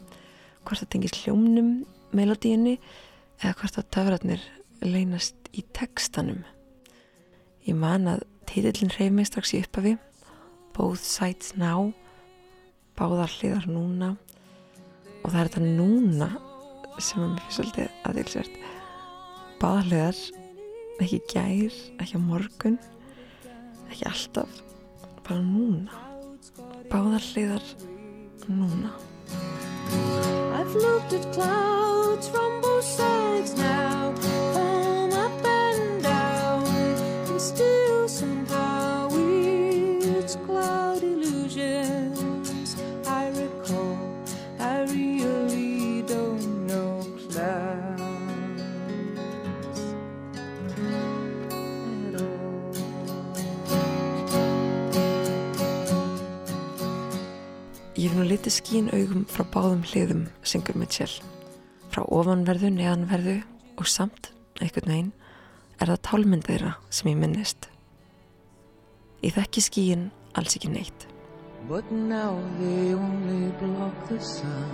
hvort það tengis hljómnum melodíunni eða hvort það töfratnir leynast í textanum. Ég man að títillin reyf mig strax í uppafi Both Sides Now. Báðar hliðar núna. Og það er þetta núna sem að mér finnst svolítið aðeinsvært báðar hliðar ekki gær, ekki morgun ekki alltaf bara núna. Báðar hliðar núna I've looked at clouds from both sides Ég hef nú litið skín augum frá báðum hliðum, syngur Mitchell. Frá ofanverðu, neðanverðu og samt, einhvern veginn, er það tálmynd þeirra sem ég minnist. Ég þekki skíin alls ekki neitt. But now they only block the sun.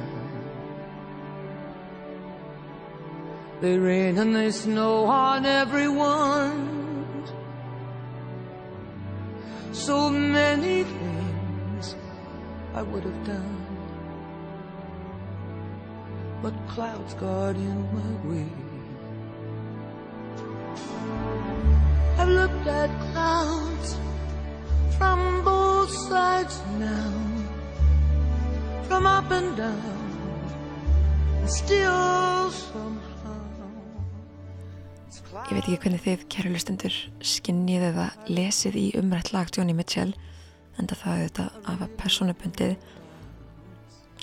They rain and they snow on everyone. So many things I would have done. But clouds got in my way. I've looked at clouds from both sides now, from up and down, and still somehow. it's Ég veit ekki hvernig þið, kæru lustendur, skinnið eða lesið í umrætt lag Johnny Mitchell, enda það auðvitað af að personubundið.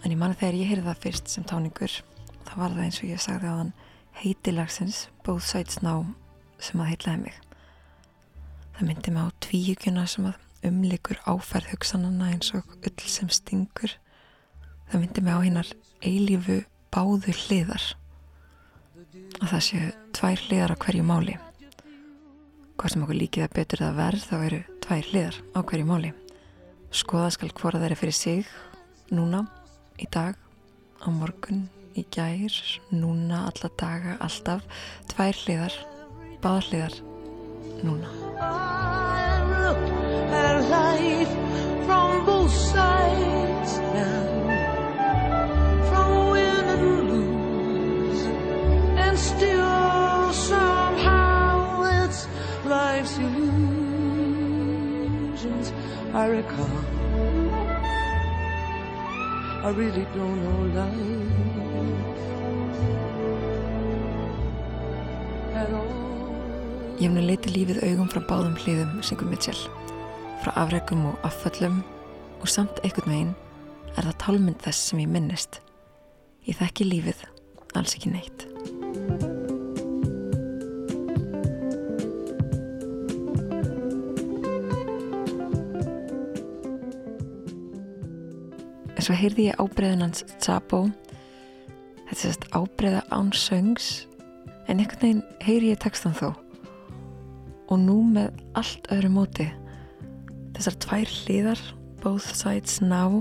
En ég manna þegar ég heyrði það fyrst sem táningur, þá var það eins og ég sagði á hann heitilagsins, Both Sides Now, sem að heitlaði mig. Það myndi mig á tvíugjuna sem að umlikur áferð hugsanana eins og ull sem stingur. Það myndi mig á hinnar eilífu báðu hliðar að það séu tvær hliðar á hverju máli. Hvað sem okkur líkið að betur það verð þá eru tvær hliðar á hverju máli. Skoða skal hvora þeirra fyrir sig núna, í dag, á morgun, í gær, núna, alla daga, alltaf. Tvær hliðar, báðar hliðar, núna. I look at life from both sides now, I recall. I really don't know life at all. Ég hef nú leitið lífið augum frá báðum hliðum, syngur Mitchell. Frá afrekum og afföllum og samt einhvern veginn er það tálmynd þess sem ég minnist. Ég þekki lífið alls ekki neitt. En svo heyrði ég ábreiðun hans Sabo. Þetta sérst ábreiða án söngs en einhvern veginn heyri ég textan þó. Og nú með allt öðru móti. Þessar tvær hliðar both sides now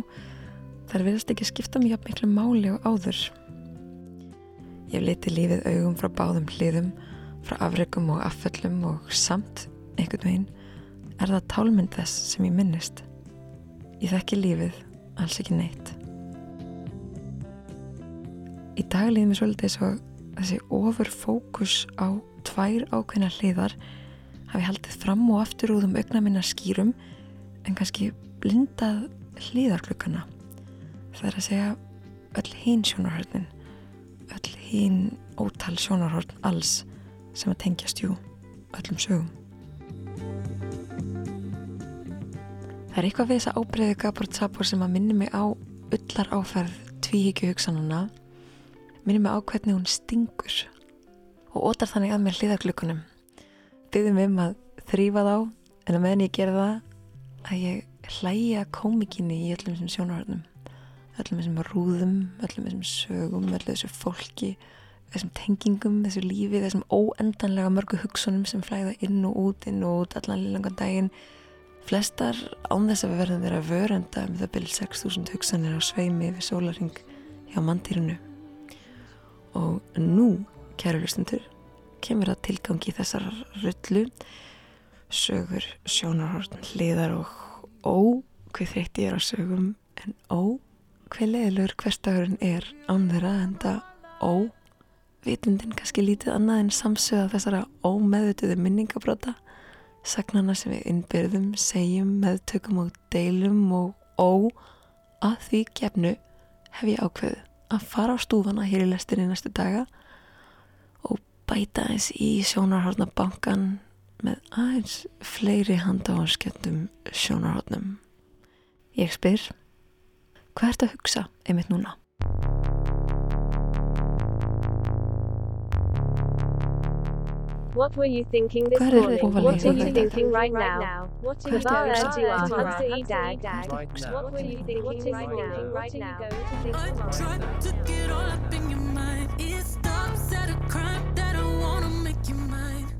þær verðast ekki skipta mér jafn miklu máli og áður. Ég litið lífið augum frá báðum hliðum frá afrekum og afföllum og samt einhvern veginn er það tálmynd þess sem ég minnist. Ég þekki lífið alls ekki neitt. Í dag líður mér svolítið svo þessi ofur fókus á tvær ákveðna hliðar hafi haldið fram og aftur úr um augna minna skýrum en kannski blindað hliðarklukkana það er að segja öll hín sjónarhörnin öll hín ótal sjónarhörn alls sem að tengjast jú öllum sögum Það er eitthvað við þessa ábreyðu Gabor Zabor sem að minni mig á ullar áferð tvíhyggju hugsanuna minni mig á hvernig hún stingur og ótar þannig að mér hliðarklukkunum byggðum um að þrýfa þá en að meðan ég gera það að ég hlæja kómikinni í öllum þessum sjónarhörnum öllum þessum rúðum, öllum þessum sögum öllum þessu fólki þessum tengingum, þessu lífi, þessum óendanlega mörgu hugsunum sem flæða inn og út, inn og út allan lilangan daginn flestar án þess að við verðum þeirra vörenda um það byrjum 6.000 hugsanir á sveimi við sólaring hjá mandýrinu og nú, kæru hlustundur kemur að tilgangi þessar rullu sögur, sjónarhorn, hliðar og ó, hvað þreytti ég er á sögum en ó, hvað leðilegur hverstagurinn er án þeirra en það ó, vitundin kannski lítið annað en samsöða þessara ómeðutuðu minningabróta sagnana sem við innbyrðum, segjum, meðtökum og deilum og ó, að því gefnu hef ég ákveðu að fara á stúfana hér í lestinni næstu daga og bæta eins í sjónarhorna bankan með aðeins fleiri handáhanskjöndum sjónarhornum. Ég spyr, hvað ert að hugsa einmitt núna? What were you thinking this morning? What are you thinking right now? What ertu að hugsa? to answer í dag? Right now. What were you thinking right now? What are you going to think I tried to get all up in your mind. It stops at a crime that I wanna make you mine.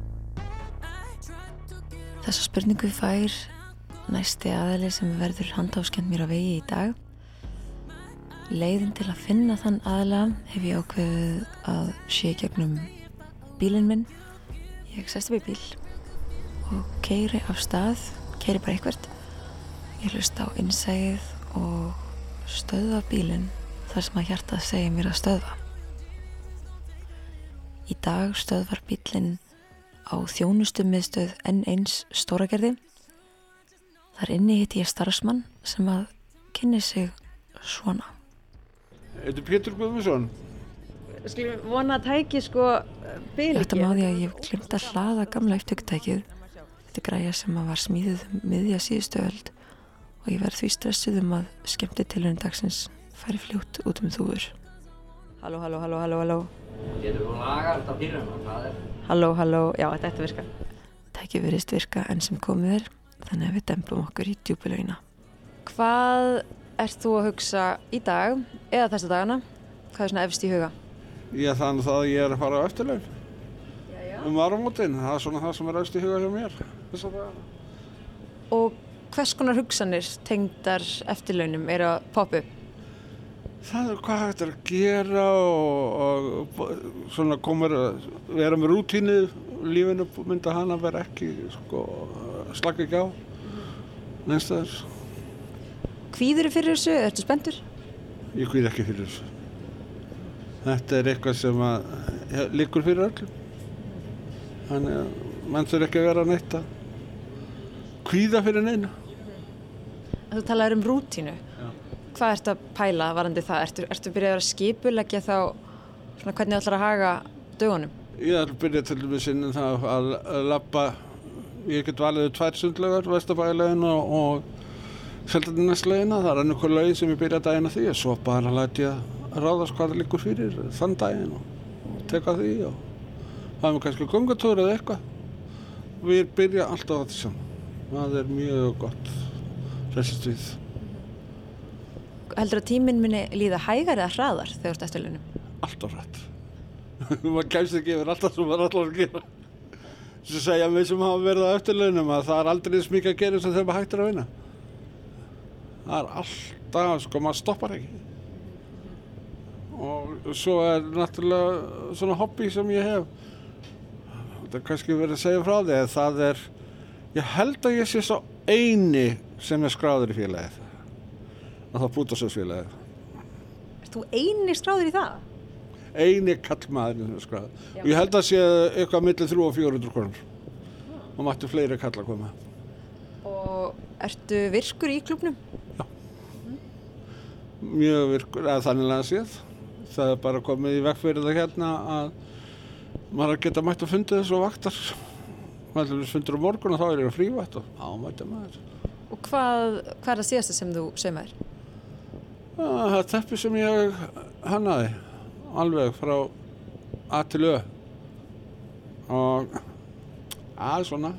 Þessa spurningu fær næsti aðali sem verður handháskjönd mér á vegi í dag. Leiðin til að finna þann aðala hef ég ákveðið að sé gegnum bílinn minn. Ég sest upp í bíl og keiri af stað, keiri bara eitthvert. Ég hlusta á innsæðið og stöðva bílinn þar sem að hjartað segir mér að stöðva. Í dag stöðvar bílinn á þjónustu miðstöð N1 stóragerði. Þar inni hitti ég starfsmann sem að kynni sig svona. Þetta er Pétur Guðmundsson. Skulum vona að tæki sko ætti ekki. að má því að ég glimt að hlaða gamla upptökutækið. Þetta er græja sem að var smíðuð um miðja síðustu öld og ég verð því stressuð um að skemmti tilhörn dagsins færi fljótt út um þúfur. Halló, halló, halló, halló, halló. Getur þú lagar þetta pýruna? Hvað er? Halló, halló, já, þetta ætti að virka. Tækið verðist virka enn sem komið er þannig að við dempum okkur í djúpilögina. Hvað ert þú að hugsa í dag eða þessa dagana? Hvað er svona efst í huga? Ég þannig það að ég er að fara á eftirlaun. Um áramótin, það er svona það sem er aðst í huga hjá mér. Það. Og hvers konar hugsanir tengdar eftirlaunum eru að poppa upp? Það er hvað hægt er að gera og, og, og svona komur að vera með rútínu lífinu mynda hana vera ekki sko, slaka ekki á neinstæðar. Hvíður fyrir þessu? Ertu spenntur? Ég hvið ekki fyrir þessu. Þetta er eitthvað sem að ja, liggur fyrir öllum. Þannig að mann þurfi ekki að vera neitt að kvíða fyrir neina. Þú talaður um rútínu. Já. Hvað ertu að pæla varandi það? Ertu, ertu byrjað að skipulegja þá svona hvernig þú ætlar að haga dögunum? Ég ætla að byrja til dæmis inn í það að, að labba, ég get valið tvær sundlögar, Vestabæðilegin og, og Seldarinnaslegina. Það er annarkur lögin sem ég byrja að því og svo bara læti ég að ráðast hvað það liggur fyrir þann daginn og, teka því og er mér kannski gungatúr eða eitthvað. Við byrja alltaf á þessu. Það er mjög gott, resist við. Heldur að tíminn minni líða hægar eða hraðar þegar þú ert eftirlaunum? Alltaf rætt. maður kemst ekki yfir alltaf sem maður alltaf að gera. Svo segja mig sem hafa verið á eftirlaunum að það er aldrei eins mikið að gera sem þegar maður hættir að vinna. Það er alltaf, sko, maður stoppar ekki. Og svo er náttúrulega svona hobby sem ég hef. Það er kannski verið að segja frá því að það er, ég held að ég sé svo eini sem er skráður í félagið. Og það búta svo félagið. Ert þú eini skráður í það? eini kallmaður sem er skráð og ég held að sé eitthvað millir 3 og 400 krónur og mættu fleiri kall að koma Og ertu virkur í klubnum? mjög virkur, eða þannig að séð það er bara komið í veg fyrir það hérna að maður geta mætt að fundi þessu vaktar. Maður fundur á morgun og þá er ég að frívætt og ámætti maður. Og hvað, hvað er það síðasta sem þú saumaðir? Ah, það er teppi sem ég hannaði alveg frá A til Ö. Og að svona.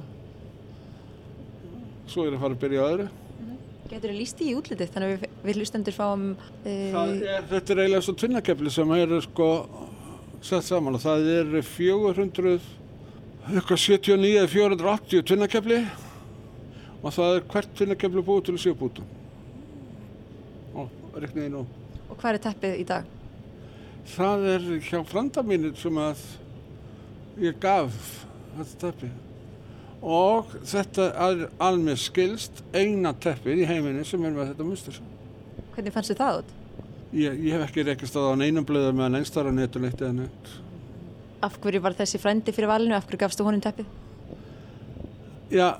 Svo er ég að fara að byrja á öðru. Getur þú líst í útlitið þannig að við, við hlustendur fáum uh, er, þetta er eiginlega svo tvinnakefli sem eru sko sett saman. Og það eru 400 eitthvað 79 eða 480 tvinnakefli. Og það er hvert tvinnakefli búið til sjöbútum og reikniði nú. Og hvað er teppið í dag? það er hjá franda mínir sem að ég gaf þetta teppi. Og þetta er alveg skilst eina teppið í heiminni sem er með þetta mustur Hvernig fannst þið það út? ég, ég hef ekki reykist á neinum blöðu meðan einstara netunleitt eða neitt Af hverju var þessi frændi fyrir valinu? Af hverju gafstu honum teppið? Já,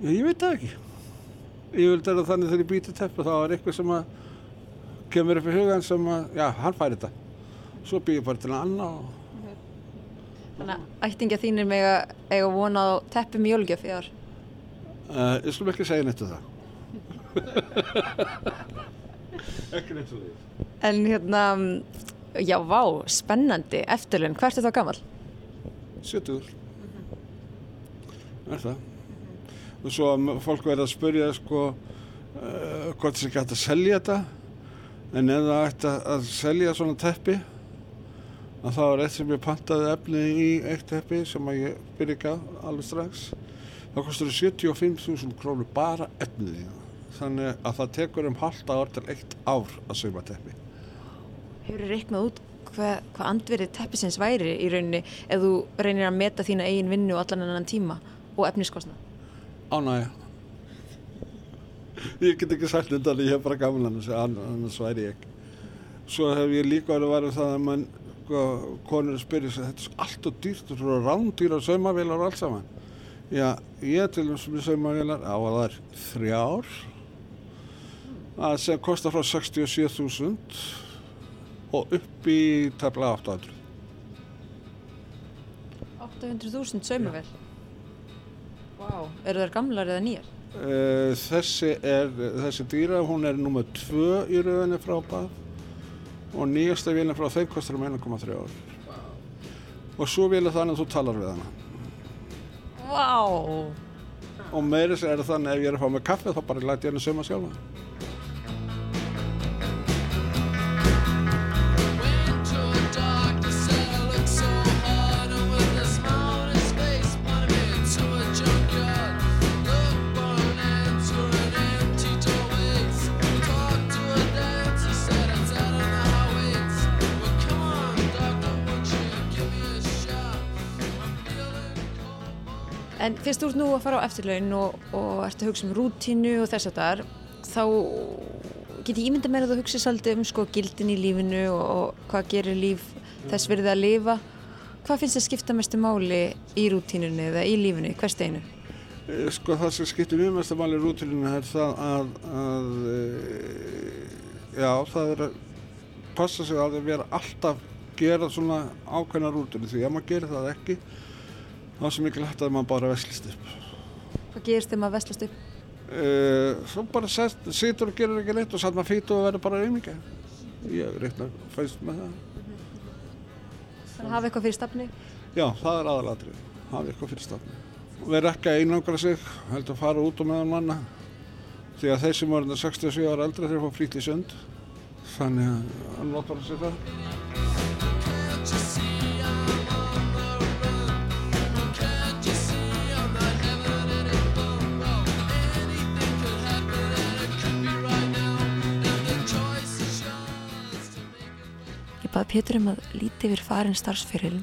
já ég veit það ekki. Ég vil það þannig þegar ég býti teppu þá er eitthvað sem að kemur upp í hugan sem að, já, hann fær þetta. Svo býð ég bara til að anna og Þannig að ættingja þínir með að eiga vona á teppum í jólgjöf í ár. uh, ég slum ekki segja neitt um það. Ekki neitt um því. En hérna, já, vá, spennandi, eftirlaun, hvert er það gammal? 70 er það? Og svo að fólk verða að spyrja sko uh, hvort þess ekki hægt að selja þetta. En ef það ætti að selja svona teppi að það var eitt sem ég pantaði efni í eitt teppi sem að ég byrja ekki að alveg strax. Þá kostur það 75.000 krónur bara efnið í það þannig að það tekur um halda ár til eitt ár að sauma teppi Hefur reiknað út hvað, hvað andverið teppisins væri í rauninni ef þú reynir að meta þína eigin vinnu og allan annan tíma og efniskostnað? Ánægja. Ég get ekki sagt þetta, ég hef bara gaman annars, væri ég. Svo hef ég líka verið að vera það að mann, sko, konur spyrir sig, þetta er allt og dýrt, eru rándýra saumavélar og allt saman. Já, ég til þess með saumavélar, á að það er þrjár, að sem kostar frá 67.000 og upp í tefla 800. 800.000 saumavél? Vá, wow. eru þær gamlar eða nýjar? Uh, þessi er, þessi dýra, hún er nummer 2 í rauninni frá bað og nýjasta vélina frá þeim kostar um 1,3 ár. Og svo vil þannig að þú talar við hana. Vá! Wow. Og meiri er þannig ef ég er að fá með kaffe þá bara læti ég henni sauma sjálfa. Þú ert nú að fara á eftirlaun og, og ert að hugsa um rútínu og þess að þar, þá get ég ímynda meira að þú hugsa svolítið um sko gildin í lífinu og, og hvað gerir líf þess verið að lifa. Hvað finnst þið skipta mestu máli í rútínunni eða í lífinu, hvers deginu? Eh, Sko það sem skiptir mjög mest að máli í rútínunni er það að, að e, já, það er að passa sig að vera alltaf gera svona ákveðna rútinu því ef maður gerir það ekki þá er svo mikið hægt að maður bara veslist upp. Hvað gerist þegar maður veslast upp? Uh, svo bara situr og gerir ekki neitt og satt maður fýtu og verður bara auðmikið. Ég reikna fæst með það. Þannig að hafa eitthvað fyrir stafni? Já, það er aðalatrið. Hafa eitthvað fyrir stafni. Verður ekki að einangra sig, heldur að fara út og meðan manna. Því að þeir sem var 67 ára eldri þeir fá frýtt í sund. Þannig að hann notar að sér það. Pétur um að líti yfir farin starfsfyrirlin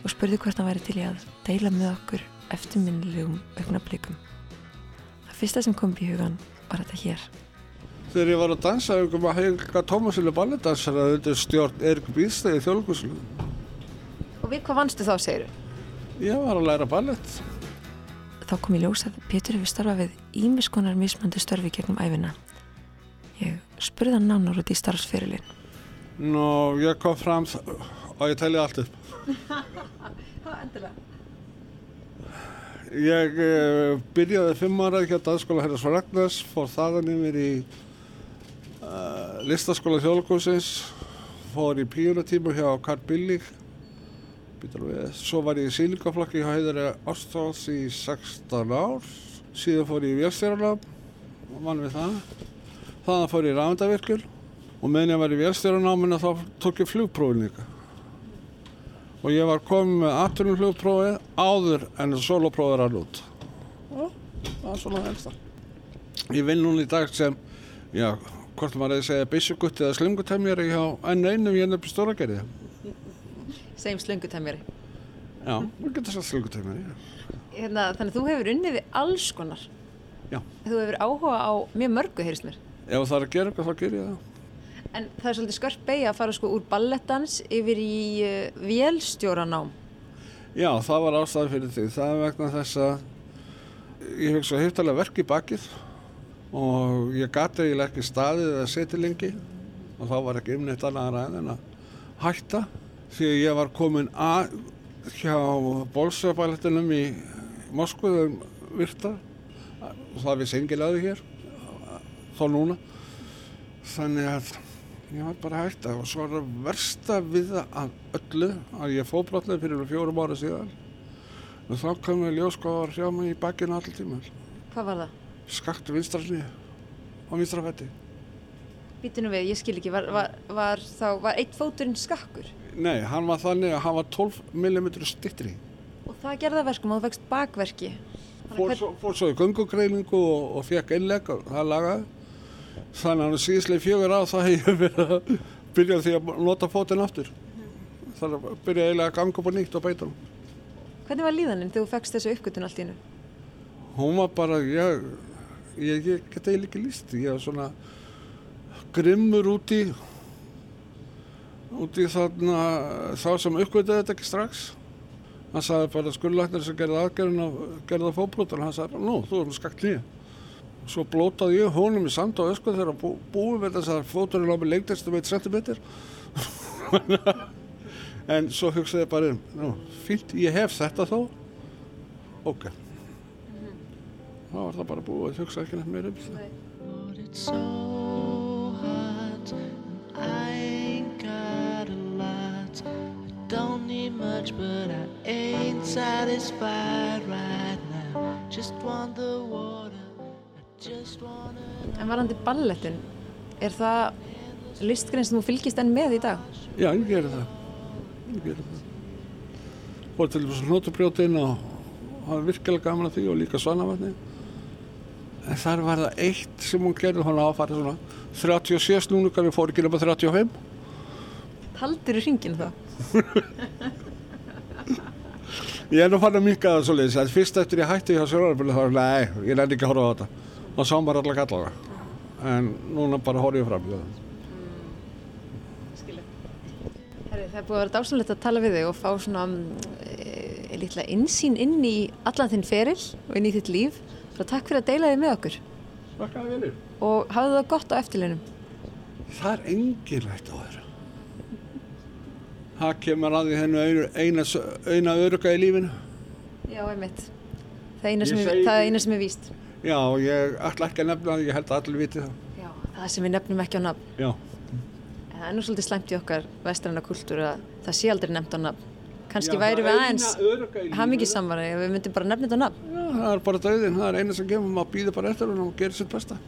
og spurði hvort hann væri til í að deila með okkur eftirminnilegum augnablikum. Það fyrsta sem kom í hugan var þetta hér. Þegar ég var að dansa um að heilga Tómasilju balletdansara undir stjórn Erik Bíðstæði í þjóðluguslu. Og við hvað vannstu þá, segiru? Ég var að læra ballett. Þá kom ég ljós að Pétur hefur starfað við ímiskonar mismandi störfi gegnum æfina. Ég spurði hann nánar út í starfsfyrirlin. Nú, ég kom fram og ég telli allt upp. Hvað endilega? Ég uh, byrjaði fimm ára hjá Danskóla Herðars Ragnars, fór þaðan yfir í uh, listaskóla þjóðlugusins, fór í píunatíma hjá Karl Billig, svo var ég í sílingaflokki hjá Heiðari Ástóðs í 16 ár, síðan fór ég í vélstjórnum og vann við það. Þannig fór ég í rafendavirkjul og meðan ég var í vélstjórnáminu þá tók ég flugprófin líka. Og ég var komið með aðtunum flugprófið áður en soloprófið er alveg út. Og það er svona helst það. Ég vinn núna í dag sem, já, hvort maður eða segja byssugutti eða slungutemjari hjá enn einum ég nefnir stóragerði. Segjum slöngutemjari. Já, maður getur sagt slungutemjari. Hérna, þannig að þú hefur unnið við alls konar. Já. Þú hefur áhuga á mjög mörgu, heyrst mér. Ef það er að gera eitthvað þá ger ég það. En það er svolítið skörp beig að fara sko úr ballettans yfir í uh, vélstjóranám. Já, það var ástæði fyrir því. Það er vegna þess að ég fekk svo heftalega verk í bakið og ég gati eiginlega ekki staðið eða setið lengi og þá var ekki umneitt annað ræð en að hætta því að ég var komin að hjá bólsöðballettinum í Moskvuðum virta og það við sengilaði hér þá núna þannig að ég var bara hægt að og svo er það versta við það að öllu að ég fóbrotnaði fyrir fjórum ára síðan og þá kom ég ljós hvað var hjá mig í bakkinu allir tíma Hvað var það? skakt vinstra snið og vinstra fætti Býtunum við, ég skil ekki, var, var, var þá, var eitt fóturinn skakkur? nei, hann var þannig að hann var 12 mm stittri Og það gerði að verkum þú vekst bakverki. fór svo, fór svo í göngugreiningu og, og fekk innlegg og það lagaði þannig að síðslega fjögur á það hef ég verið að byrja því að nota fótinn aftur. Þannig að byrja eiginlega að ganga upp á nýtt og beita hann Hvernig var líðaninn þegar þú fekst þessu uppgötun allt í hennu? hún var bara, ég, ég, ég get eiginlega ekki líst, ég var svona grimmur út í út í þarna þá sem uppgötuði þetta ekki strax. Hann sagði bara skurðlæknir sem gerði aðgerðin og gerði það fótbrotan hann sagði, nú, þú erum skakt nýja svo blótaði ég honum í sand og ösku þegar bú, búið með þess að fóturinn á mig lengtist um eitt centimeter en svo hugsaði ég bara nú, fínt, ég hef þetta þó. Ok. Þá var það bara búið, ég hugsaði ekki neitt meira um það don't need much, but I ain't satisfied right now. Just want the water. En varandi ballettin, er það listgrein sem þú fylgist enn með í dag? Já, ég gerði það. Ég gerði það. Fór til þess að hnotubrjótin og það var virkilega gaman að því og líka svanavatni. En þar var það eitt sem hún gerði, hún áfarið svona 37 snúningar, við fórum ekki nema 35. Taldir í ringin þá? Ég er nú fann að minka það svo leiðis, að fyrst eftir ég hætti hjá sjónarbyrðu þá var nei, ég nefndi ekki að horfa á þetta. Og sá maður alla kalla En núna bara horfum ég fram í það. Herri, það er búið að vera dásanlegt að tala við þig og fá svona e, litla insýn inn í allan þinn feril og inn í þitt líf. Svo takk fyrir að deila þig með okkur Takk að vinni. og hafðu það gott á eftirleinum. Það er engilvægt á þeirra. Það kemur að því hennu einu, eina, eina öruga í lífinu. Já, einmitt. Það er eina sem, er, segi- það er, eina sem er víst. Já, ég ætla ekki að nefna það, ég held að allir viti það. Já, það sem við nefnum ekki á nafn. Já. En það er nú svolítið slæmt í okkar vestræna kultúr að það sé aldrei nefnt á nafn. Kanski væri við er aðeins hamingi samvara ef við myndum bara nefna þetta á nafn. Já, það er bara döðin, það er eina sem gefur maður býður bara eftir hún og gerir sitt besta.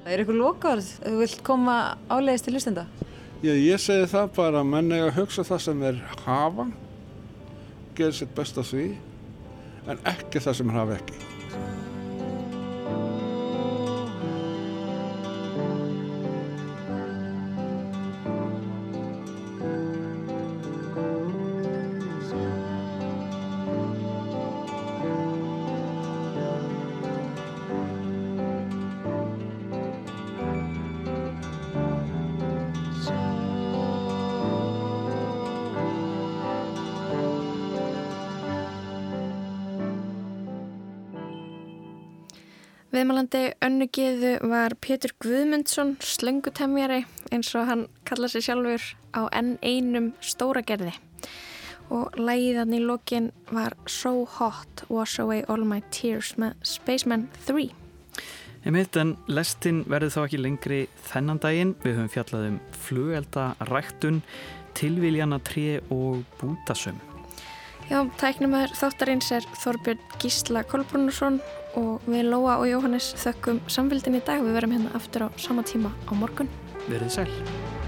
Það er eitthvað lokaðurð þú vilt koma áleiðist til hlustenda. Já, ég segi það bara, menn eiga að hugsa það sem þeir hafa, gerir sitt besta því, en ekki það sem þeir hafa ekki. Viðmælandi önnugiðu var Pétur Guðmundsson, slöngutemjari eins og hann kallaði sig sjálfur á enn einum stóra gerði. Og lægiðan í lokin var So Hot, Wash Away All My Tears með Spaceman 3. Einmitt, en lestin verður þá ekki lengri þennan daginn. Við höfum fjallað um flugelda, ræktun, tilviljana tré og bútasum. Já, tæknumæður þáttarins er Þorbjörn Gísla Kolbrunusson og við Lóa og Jóhannes þökkum samfélgin í dag. Við verum hérna aftur á sama tíma á morgun. Verðið sæl.